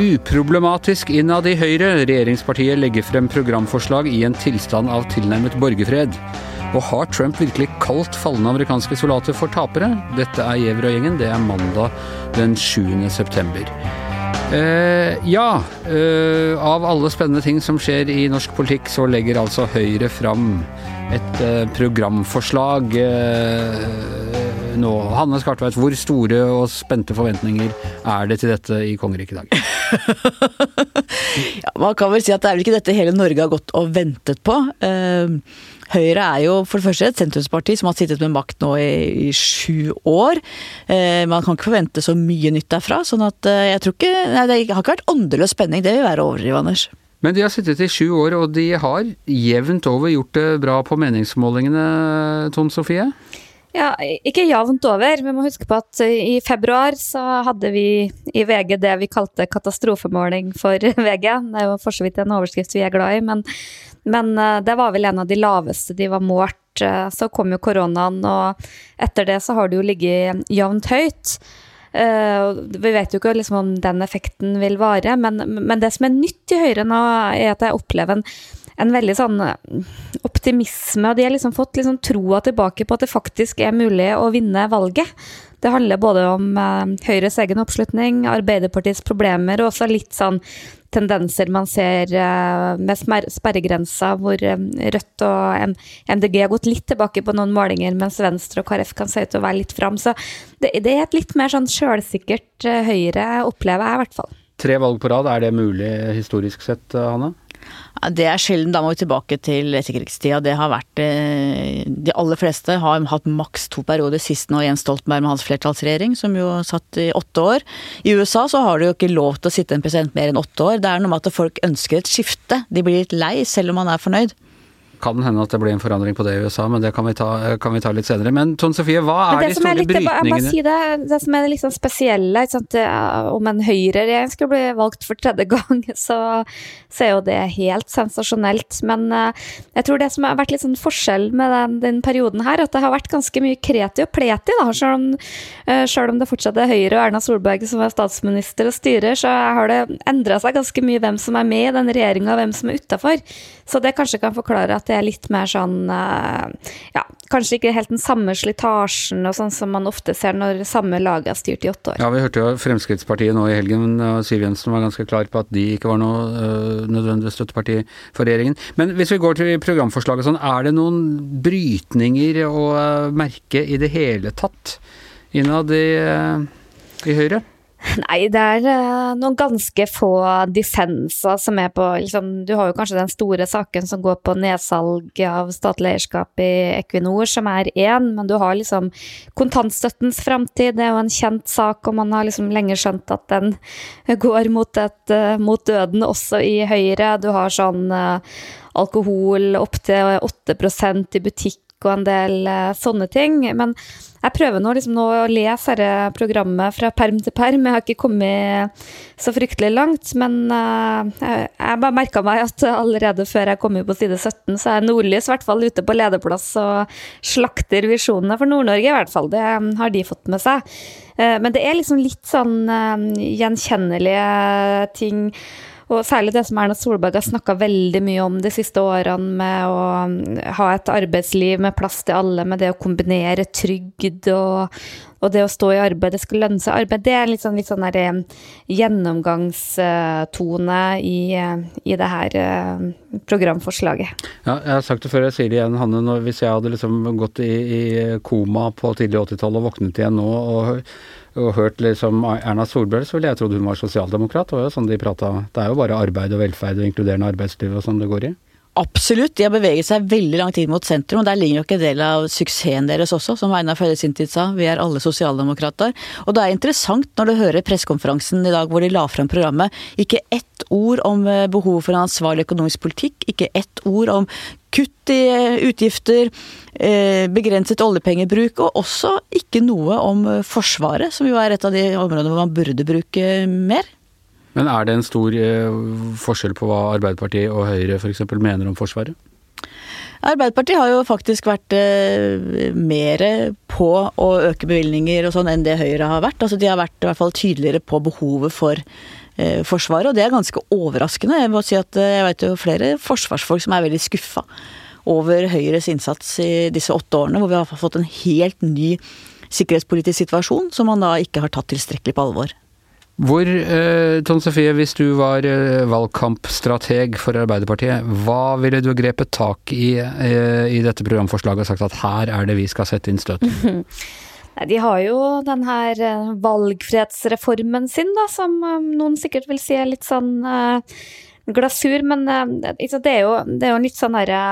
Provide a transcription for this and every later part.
Uproblematisk innad i Høyre. Regjeringspartiet legger frem programforslag i en tilstand av tilnærmet borgerfred. Og har Trump virkelig kalt falne amerikanske soldater for tapere? Dette er Giæver og gjengen. Det er mandag den 7. september. Eh, ja, eh, av alle spennende ting som skjer i norsk politikk, så legger altså Høyre fram et eh, programforslag eh, nå. Hanne Skartveit, hvor store og spente forventninger er det til dette i kongeriket i dag? ja, man kan vel si at det er vel ikke dette hele Norge har gått og ventet på. Uh, Høyre er jo for det første et sentrumsparti som har sittet med makt nå i, i sju år. Eh, man kan ikke forvente så mye nytt derfra. sånn at eh, jeg tror ikke nei, Det har ikke vært åndeløs spenning, det vil være å overdrive, Anders. Men de har sittet i sju år, og de har jevnt over gjort det bra på meningsmålingene, Tone Sofie? Ja, ikke jevnt over. Vi må huske på at i februar så hadde vi i VG det vi kalte katastrofemåling for VG. Det er jo for så vidt en overskrift vi er glad i, men men eh, det var vel en av de laveste de var målt. Eh, så kom jo koronaen, og etter det så har det jo ligget jevnt høyt. Uh, vi vet jo ikke liksom om den effekten vil vare, men, men, det som er nytt i Høyre nå, er at jeg opplever en, en veldig sånn optimisme, og de har liksom fått liksom troa tilbake på at det faktisk er mulig å vinne valget. Det handler både om Høyres egen oppslutning, Arbeiderpartiets problemer, og også litt sånn tendenser man ser uh, med sperregrensa, hvor um, Rødt og MDG har gått litt tilbake på noen målinger, mens Venstre og KrF kan se ut til å være litt fram. Så det, det, er et litt mer sånn sjølsikkert uh, Høyre, opplever jeg i hvert fall. Tre valg på rad, er det mulig historisk sett, Hanne? Det er sjelden. Da må vi tilbake til etterkrigstida. Det har vært eh, De aller fleste har hatt maks to perioder. Sist nå Jens Stoltenberg med hans flertallsregjering, som jo satt i åtte år. I USA så har du jo ikke lov til å sitte en president mer enn åtte år. Det er noe med at folk ønsker et skifte. De blir litt lei, selv om man er fornøyd kan hende at det blir en forandring på det i USA, men det kan vi ta, kan vi ta litt senere. Men Tone Sofie, hva er de store litt, brytningene? Jeg si det, det som er liksom spesielle, sant, om en høyreregjering skulle bli valgt for tredje gang, så, så, er jo det helt sensasjonelt. Men uh, jeg tror det som har vært litt sånn forskjell med den, den, perioden her, at det har vært ganske mye kreti og pleti, da. Selv om, uh, selv om det fortsatt er Høyre og Erna Solberg som er statsminister og styrer, så har det endra seg ganske mye hvem som er med i den regjeringa og hvem som er utafor. Så det kanskje kan forklare at det er litt mer sånn eh, Ja, kanskje ikke helt den samme slitasjen og sånn som man ofte ser når samme lag har styrt i åtte år. Ja, vi hørte jo Fremskrittspartiet nå i helgen, og Siv Jensen var ganske klar på at de ikke var noe øh, nødvendig støtteparti for regjeringen. Men hvis vi går til programforslaget sånn, er det noen brytninger å merke i det hele tatt innad i, i Høyre? Nei, det er uh, noen ganske få dissenser som er på liksom, Du har jo kanskje den store saken som går på nedsalg av statlig eierskap i Equinor, som er én, men du har liksom kontantstøttens framtid. Det er jo en kjent sak, og man har liksom lenge skjønt at den går mot, et, uh, mot døden også i Høyre. Du har sånn uh, alkohol opptil 8% i butikk og en del sånne ting. Men jeg prøver nå, liksom nå å lese dette programmet fra perm til perm. Jeg har ikke kommet så fryktelig langt, men uh, jeg, bare merka meg at allerede før jeg kom på side 17, så er Nordlys i hvert fall ute på lederplass og slakter visjonene for Nord-Norge, i hvert fall. Det har de fått med seg. Men det er liksom litt sånn gjenkjennelige ting. Og særlig det som Erna Solberg har snakka veldig mye om de siste årene, med å um, ha et arbeidsliv med plass til alle, med det å kombinere trygd og, og det å stå i arbeid, det skal lønne seg arbeid. Det er litt sånn, litt sånn um, gjennomgangstone i, i det her um, programforslaget. Ja, jeg har sagt det før, jeg sier det igjen, Hanne. Når, hvis jeg hadde liksom gått i, i koma på tidlig 80-tall og våknet igjen nå og og hørt liksom Erna Solberg, så ville jeg trodd hun var sosialdemokrat. Det var jo sånn de prata. Det er jo bare arbeid og velferd og inkluderende arbeidsliv og sånn det går i. Absolutt, de har beveget seg veldig lang tid mot sentrum, og der ligger nok en del av suksessen deres også, som Einar Førde sin tid sa, vi er alle sosialdemokrater. Og det er interessant når du hører pressekonferansen i dag hvor de la fram programmet, ikke ett ord om eh, behovet for en ansvarlig økonomisk politikk, ikke ett ord om kutt i eh, utgifter, eh, begrenset oljepengebruk, og også ikke noe om Forsvaret, som jo er et av de områdene hvor man burde bruke mer. Men er det en stor eh, forskjell på hva Arbeiderpartiet og Høyre f.eks. mener om Forsvaret? Arbeiderpartiet har jo faktisk vært eh, mer på å øke bevilgninger og sånn enn det Høyre har vært. Altså De har vært i hvert fall tydeligere på behovet for eh, Forsvaret, og det er ganske overraskende. Jeg må si at eh, jeg vet jo flere forsvarsfolk som er veldig skuffa over Høyres innsats i disse åtte årene, hvor vi har fått en helt ny sikkerhetspolitisk situasjon som man da ikke har tatt tilstrekkelig på alvor. Hvor, eh, Tone Sofie, hvis du var eh, valgkampstrateg for Arbeiderpartiet, hva ville du grepet tak i eh, i dette programforslaget og sagt at her er det vi skal sette inn støtet? De har jo den her eh, valgfrihetsreformen sin, da, som eh, noen sikkert vil si er litt sånn uh, glasur, men det, er jo, det er jo litt sånn herre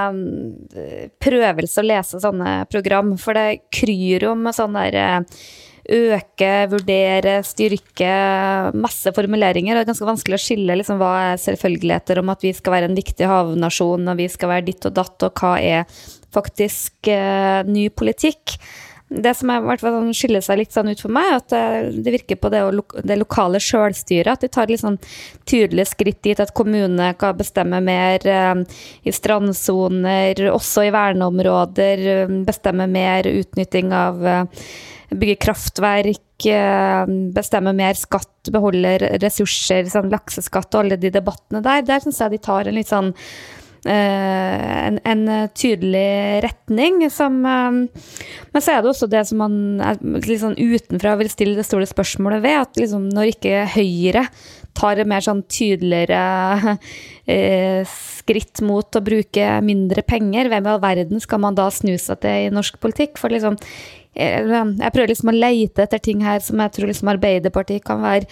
prøvelse å lese sånne program, for det kryr jo med sånn derre øke, vurdere, styrke, masse formuleringer. Og det er ganske vanskelig å skille liksom, hva er selvfølgeligheter om at vi skal være en viktig havnasjon, og vi skal være ditt og datt, og hva er faktisk eh, ny politikk. Det som er, hvert sånn skiller seg litt sånn ut for meg, er at det, det virker på det, det lokale sjølstyret. At de tar litt sånn tydelige skritt dit at kommunene kan bestemme mer eh, i strandsoner, også i verneområder. Bestemme mer utnytting av eh, bygge kraftverk, eh, bestemme mer skatt, beholde ressurser, sånn lakseskatt og alle de debattene der. Der syns jeg de tar en litt sånn en, en, tydelig retning som uh, Men så er det også det som man sånn utenfra vil stille det store spørsmålet ved, at liksom når ikke Høyre tar et mer sånn tydeligere uh, skritt mot å bruke mindre penger, hvem i all verden skal man da snu seg til i norsk politikk? For liksom jeg prøver liksom å leite etter ting her som jeg tror liksom Arbeiderpartiet kan være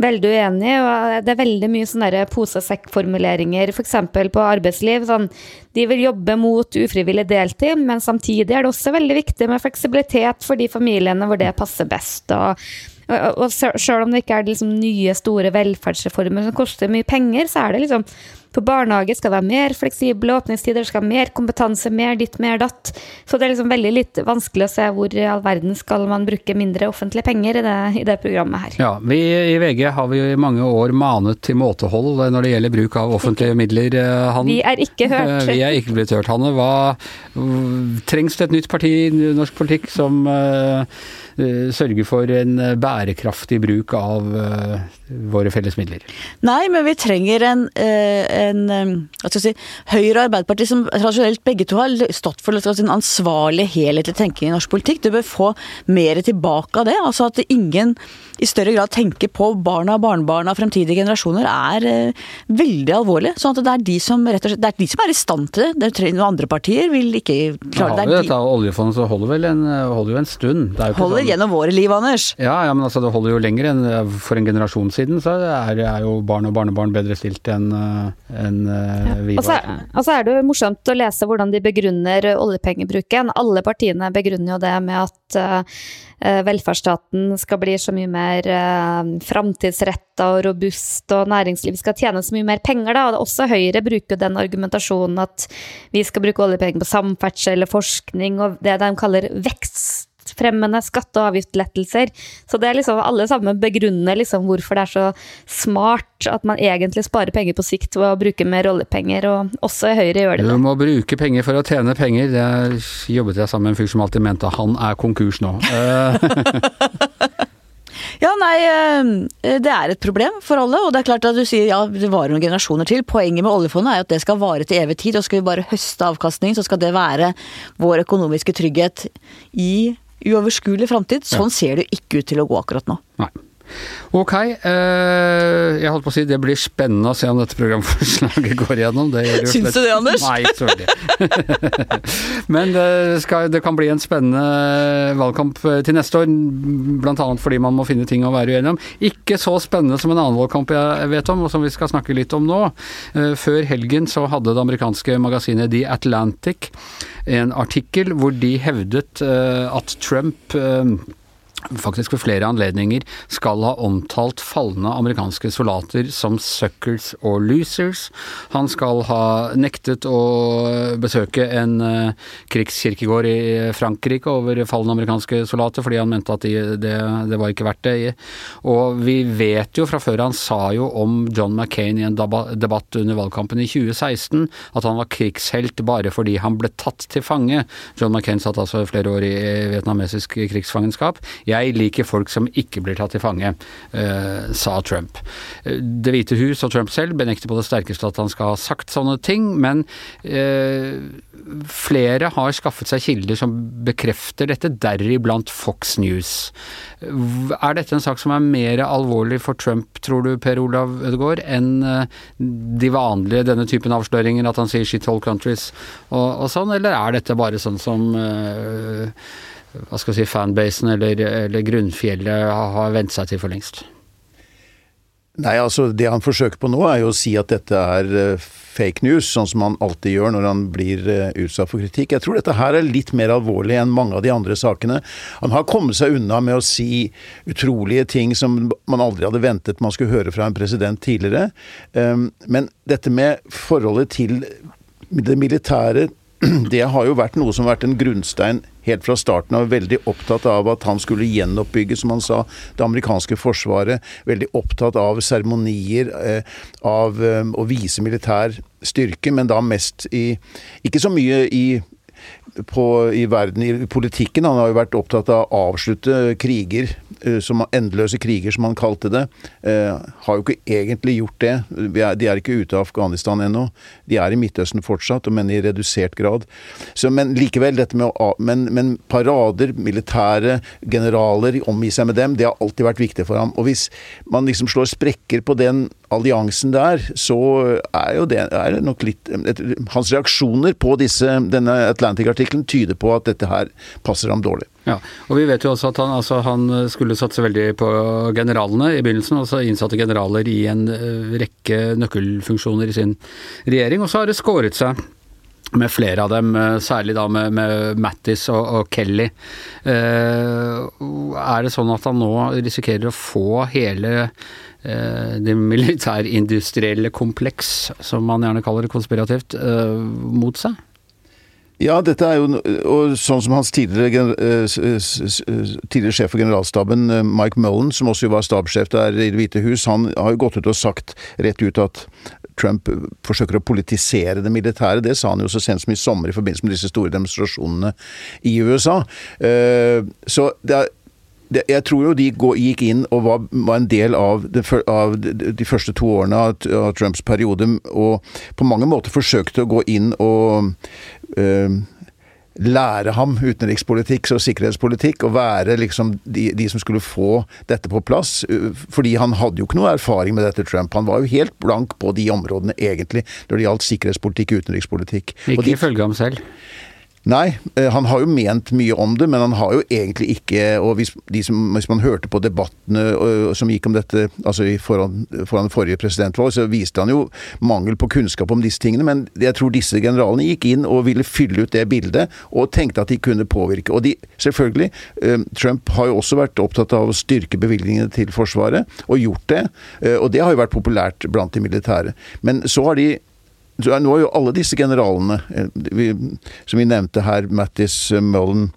veldig uenig og Det er veldig mye sånne posesekk-formuleringer, f.eks. på arbeidsliv. Sånn, de vil jobbe mot ufrivillig deltid, men samtidig er det også veldig viktig med fleksibilitet for de familiene hvor det passer best. og og selv om det ikke er liksom nye, store velferdsreformer som koster mye penger, så er det liksom på barnehage skal det være mer fleksible åpningstider, skal være mer kompetanse, mer ditt, mer datt. Så det er liksom veldig litt vanskelig å se hvor i all verden skal man bruke mindre offentlige penger i det, i det programmet her. Ja, vi i VG har vi i mange år manet til måtehold når det gjelder bruk av offentlige midler. Eh, Han, vi er ikke hørt. Eh, vi er ikke blitt hørt, Hanne. Hva trengs det et nytt parti i norsk politikk som uh, sørger for en bærekraftig bruk av uh, våre felles midler? Nei, men vi trenger en uh, en hva skal jeg si, Høyre og Arbeiderpartiet som tradisjonelt begge to har stått for en ansvarlig, helhetlig tenking i norsk politikk. Du bør få mer tilbake av det. altså At ingen i større grad tenker på barna, barnebarna, fremtidige generasjoner, er uh, veldig alvorlig. sånn at det er de som rett og slett, det er de som er i stand til det. det noen andre partier vil ikke klare det. Ja, dette de... oljefondet så holder vel en, holder jo en stund. holder sånn... gjennom våre liv, Anders. Ja, ja, men altså det holder jo lenger enn for en generasjon siden. Så er, er jo barn og barnebarn bedre stilt enn en, ja. vi var. Og så er det jo morsomt å lese hvordan de begrunner oljepengebruken. Alle partiene begrunner jo det med at uh, velferdsstaten skal bli så mye mer uh, framtidsretta og robust, og næringslivet skal tjene så mye mer penger, da. Og også Høyre bruker den argumentasjonen at vi skal bruke oljepenger på samferdsel eller forskning og det de kaller vekstfremmende skatte- og avgiftslettelser. Så det er liksom alle sammen begrunner liksom hvorfor det er så smart at man egentlig sparer penger på sikt ved å bruke mer oljepenger, og også Høyre gjør det. Du må bruke penger for å tjene penger. Det jobbet jeg sammen med en fyr som alltid mente han er konkurs nå. Ja, nei, eh, det er et problem for alle. Og det er klart at du sier ja, det varer noen generasjoner til. Poenget med oljefondet er at det skal vare til evig tid. Og skal vi bare høste avkastning, så skal det være vår økonomiske trygghet i uoverskuelig framtid. Sånn ser det ikke ut til å gå akkurat nå. Nei. Ok. Eh, jeg holdt på å si det blir spennende å se om dette programforslaget går igjennom. Det Syns du det, Anders? Nei, veldig. Men det, skal, det, kan bli en spennende valgkamp til neste år. Bl.a. fordi man må finne ting å være uenig om. Ikke så spennende som en annen valgkamp jeg vet om, og som vi skal snakke litt om nå. Eh, før helgen så hadde det amerikanske magasinet The Atlantic en artikkel hvor de hevdet eh, at Trump faktisk ved flere anledninger skal ha omtalt falne amerikanske soldater som suckers og losers. Han skal ha nektet å besøke en uh, krigskirkegård i Frankrike over falne amerikanske soldater, fordi han mente at de, det, det, var ikke verdt det. Og vi vet jo fra før han sa jo om John McCain i en debatt under valgkampen i 2016 at han var krigshelt bare fordi han ble tatt til fange. John McCain satt altså flere år i vietnamesisk krigsfangenskap. Jeg liker folk som ikke blir tatt til fange, eh, sa Trump. Eh, det hvite hus og Trump selv benekter på det sterkeste at han skal ha sagt sånne ting, men eh, flere har skaffet seg kilder som bekrefter dette, deriblant Fox News. Er dette en sak som er mer alvorlig for Trump, tror du, Per Olav Ødegaard, enn de vanlige, denne typen avsløringer, at han sier 'shit whole countries' og, og sånn, eller er dette bare sånn som uh, hva skal vi si, fanbasen eller, eller grunnfjellet har vent seg til for lengst? Nei, altså Det han forsøker på nå, er jo å si at dette er uh, fake news, sånn som han alltid gjør når han blir uh, utsatt for kritikk. Jeg tror dette her er litt mer alvorlig enn mange av de andre sakene. Han har kommet seg unna med å si utrolige ting som man aldri hadde ventet man skulle høre fra en president tidligere. Um, men dette med forholdet til det militære det har jo vært noe som har vært en grunnstein helt fra starten av. Veldig opptatt av at han skulle gjenoppbygge, som han sa, det amerikanske forsvaret. Veldig opptatt av seremonier, eh, av eh, å vise militær styrke, men da mest i Ikke så mye i på, i verden, i politikken. Han har jo vært opptatt av å avslutte kriger, som, endeløse kriger som han kalte det. Eh, har jo ikke egentlig gjort det. De er ikke ute av Afghanistan ennå. De er i Midtøsten fortsatt, men i redusert grad. Så, men likevel, dette med å men, men parader, militære, generaler, omgi seg med dem, det har alltid vært viktig for ham. Og hvis man liksom slår sprekker på den alliansen der, så er jo det, er nok litt Hans reaksjoner på disse, denne Atlantic-artikkelen tyder på at dette her passer ham dårlig. Ja, og vi vet jo også at han, altså, han skulle satse veldig på generalene i begynnelsen. Altså innsatte generaler i en eh, rekke nøkkelfunksjoner i sin regjering, og så har det skåret seg med flere av dem, eh, særlig da med, med Mattis og, og Kelly. Eh, er det sånn at han nå risikerer å få hele Eh, det militærindustrielle kompleks, som man gjerne kaller det konspirativt, eh, mot seg? Ja, dette er jo og sånn som hans tidligere, eh, tidligere sjef for generalstaben, Mike Mullen, som også var stabssjef der i Det hvite hus, han har jo gått ut og sagt rett ut at Trump forsøker å politisere det militære. Det sa han jo så sent som i sommer i forbindelse med disse store demonstrasjonene i USA. Så det er jeg tror jo de gikk inn og var, var en del av, de første to årene av, Trumps periode, og på mange måter forsøkte å gå inn og øh, lære ham utenrikspolitikk og sikkerhetspolitikk, og være liksom de, de, som skulle få dette på plass. Fordi han hadde jo ikke noe erfaring med dette, Trump. Han var jo helt blank på de områdene, egentlig, når det gjaldt sikkerhetspolitikk og utenrikspolitikk. Ikke ifølge ham selv? Nei, eh, han har jo ment mye om det, men han har jo egentlig ikke Og hvis, som, hvis man hørte på debattene øh, som gikk om dette altså foran, foran forrige presidentvalg, så viste han jo mangel på kunnskap om disse tingene. Men jeg tror disse generalene gikk inn og ville fylle ut det bildet, og tenkte at de kunne påvirke. Og de, selvfølgelig, øh, Trump har jo også vært opptatt av å styrke bevilgningene til Forsvaret, og gjort det. Og det har jo vært populært blant de militære. Men så har de nå er jo alle disse generalene, eh, vi, som vi nevnte her, Mattis, eh, Mullen,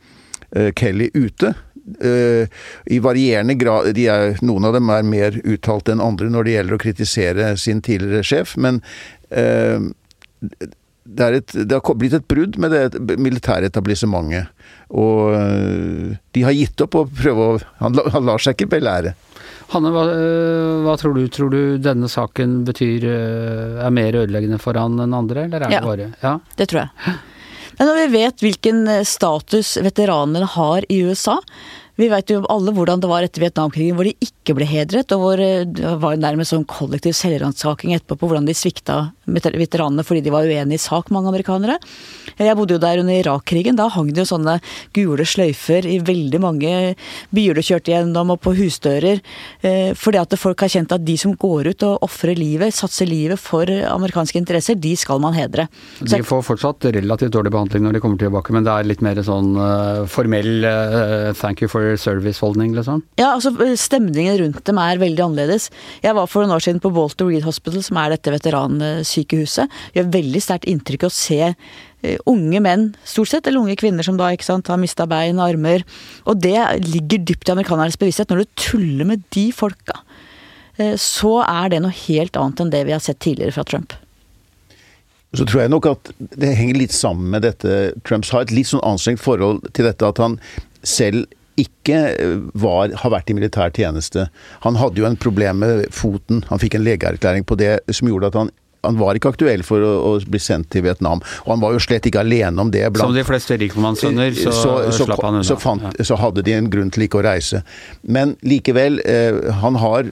uh, Kelly, ute. I varierende grad er, Noen av dem er mer uttalt enn andre når det gjelder å kritisere sin tidligere sjef, men det, et, det, har blitt et brudd med det militære etablissementet. Og de har gitt opp å prøve å han lar seg ikke belære. Hanne, hva, øh, hva, tror du? Tror du denne saken betyr øh, er mer ødeleggende for han enn andre, eller er ja, det bare Ja, det tror jeg. Men når vi vet hvilken øh, status veteranene har i USA, vi vet jo alle hvordan det var etter Vietnamkrigen, hvor de ikke ble hedret, og hvor eh, det var nærmest sånn kollektiv selvransaking etterpå på hvordan de svikta veteranene fordi de var uenige i sak, mange amerikanere. Jeg bodde jo der under Irak-krigen. Da hang det jo sånne gule sløyfer i veldig mange byer du kjørte gjennom, og på husdører. Eh, fordi at folk har kjent at de som går ut og ofrer livet, satser livet for amerikanske interesser, de skal man hedre. Så de får fortsatt relativt dårlig behandling når de kommer tilbake, men det er litt mer sånn formell thank you for for service-holdning, liksom? Ja, altså stemningen rundt dem er veldig annerledes. Jeg var for noen år siden på Walter Reed Hospital, som er dette veteransykehuset. Gjør veldig sterkt inntrykk å se eh, unge menn, stort sett, eller unge kvinner som da ikke sant, har mista bein og armer. Og det ligger dypt i amerikanernes bevissthet. Når du tuller med de folka, eh, så er det noe helt annet enn det vi har sett tidligere fra Trump. Så tror jeg nok at det henger litt sammen med dette Trumps har et litt sånn anstrengt forhold til dette at han selv ikke eh, var, har vært i militær tjeneste. Han hadde jo en problem med foten. Han fikk en legeerklæring på det som gjorde at han han var ikke aktuell for å, å, bli sendt til Vietnam. Og han var jo slett ikke alene om det. Blant, Som de fleste rikmannssønner, så, så, så, slapp han unna. Så, fant, så, hadde de en grunn til ikke å reise. Men likevel, eh, han har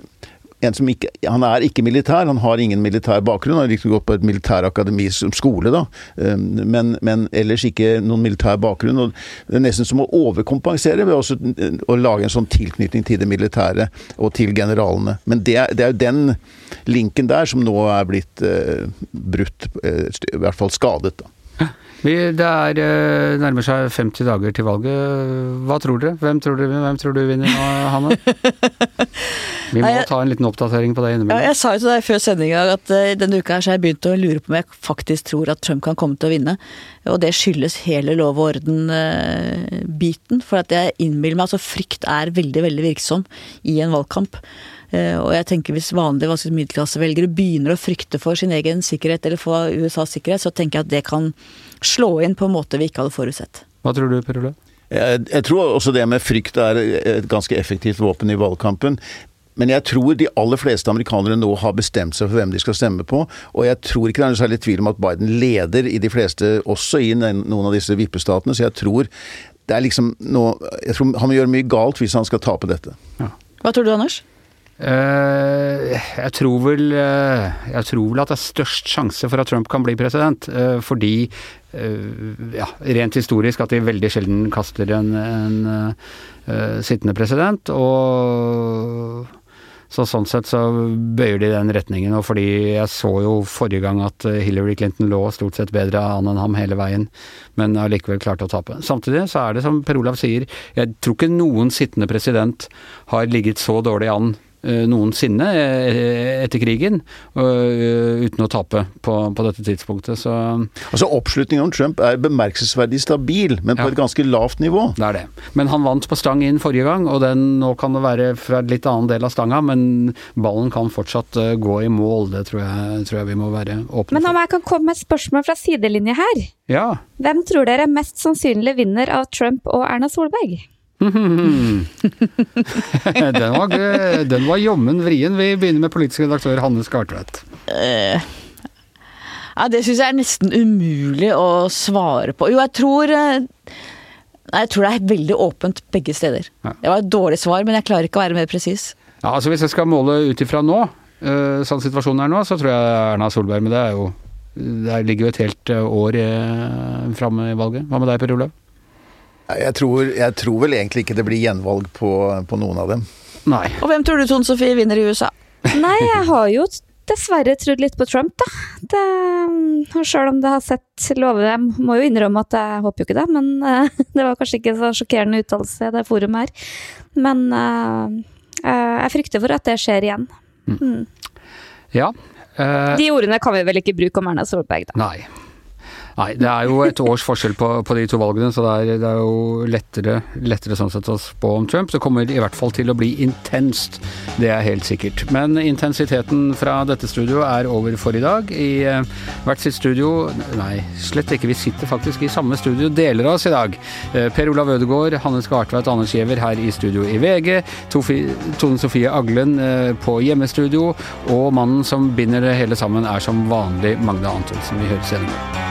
en som ikke Han er ikke militær, han har ingen militær bakgrunn. Han har liksom gått på et militærakademi som skole, da. Um, men, men, ellers ikke noen militær bakgrunn. og Det er nesten som å overkompensere ved også å lage en sånn tilknytning til det militære og til generalene. Men det, det er jo den linken der som nå er blitt uh, brutt, uh, i hvert fall skadet. da. Vi, det er uh, nærmer seg 50 dager til valget. Hva tror dere? Hvem tror du, hvem tror du vinner nå, Hanne? Vi må ta en liten oppdatering på det innimellom. Ja, jeg sa jo til deg før sendinga at uh, denne uka her så har jeg begynt å lure på om jeg faktisk tror at Trump kan komme til å vinne. Og det skyldes hele lov og orden-biten. Uh, for at jeg innbiller meg altså frykt er veldig, veldig virksom i en valgkamp. Eh, og jeg tenker hvis vanlige middelklassevelgere begynner å frykte for sin egen sikkerhet eller for USAs sikkerhet, så tenker jeg at det kan slå inn på en måte vi ikke hadde forutsett. Hva tror du, Per Ole? Jeg, jeg tror også det med frykt er et ganske effektivt våpen i valgkampen. Men jeg tror de aller fleste amerikanere nå har bestemt seg for hvem de skal stemme på. Og jeg tror ikke det er noe særlig tvil om at Biden leder i de fleste, også i noen av disse vippestatene. Så jeg tror det er liksom noe Jeg tror han må gjøre mye galt hvis han skal tape dette. Ja. Hva tror du, Anders? Uh, jeg tror vel uh, Jeg tror vel at det er størst sjanse for at Trump kan bli president. Uh, fordi ja, rent historisk at de veldig sjelden kaster en, en sittende president. Og så sånn sett så bøyer de den retningen. Og fordi jeg så jo forrige gang at Hillary Clinton lå stort sett bedre an enn ham hele veien, men allikevel klarte å tape. Samtidig så er det som Per Olav sier, jeg tror ikke noen sittende president har ligget så dårlig an Eh, noensinne eh, etter krigen, eh, uten å tape på, på dette tidspunktet. Så Altså Oppslutningen om Trump er bemerkelsesverdig stabil, men på ja. et ganske lavt nivå. Det er det. Men han vant på stang inn forrige gang, og den, nå kan det være fra en litt annen del av stanga, men ballen kan fortsatt gå i mål. Det tror jeg, tror jeg vi må være åpne for. Men om jeg kan komme med et spørsmål fra sidelinje her. Ja. Hvem tror dere mest sannsynlig vinner av Trump og Erna Solberg? den var, den var jommen vrien. Vi begynner med politisk redaktør Hanne Skartvedt. Uh, ja, det syns jeg er nesten umulig å svare på. Jo, jeg tror Nei, jeg tror det er veldig åpent begge steder. Ja. Det var et dårlig svar, men jeg klarer ikke å være mer presis. Ja, altså Hvis jeg skal måle ut ifra nå, uh, sånn situasjonen er nå, så tror jeg Erna Solberg Men det er jo Det ligger jo et helt år uh, framme i valget. Hva med deg, Per Olav? Jeg tror, jeg tror, vel egentlig ikke det blir gjenvalg på, på noen av dem. Nei. Og hvem tror du Tone Sofie vinner i USA? Nei, jeg har jo dessverre trodd litt på Trump, da. Det, og selv om det har sett lover Jeg må jo innrømme at jeg håper jo ikke det, men uh, det var kanskje ikke så sjokkerende uttalelse i det forumet her. Men uh, uh, jeg frykter for at det skjer igjen. Mm. Mm. Ja. De ordene kan vi vel ikke bruke om Erna Solberg, da. Nei. Nei, det er jo et års forskjell på, på de to valgene, så det er, det er jo lettere, lettere sånn sett å spå om Trump. Det kommer i hvert fall til å bli intenst, det er helt sikkert. Men intensiteten fra dette studioet er over for i dag. I uh, hvert sitt studio Nei, slett ikke. Vi sitter faktisk i samme studio, deler av oss i dag. Uh, per Olav Ødegaard, Hanne Skartveit, Anders Giæver her i studio i VG. Tone Sofie Aglen uh, på hjemmestudio. Og mannen som binder det hele sammen, er som vanlig Magne Antonsen. Vi høres igjen.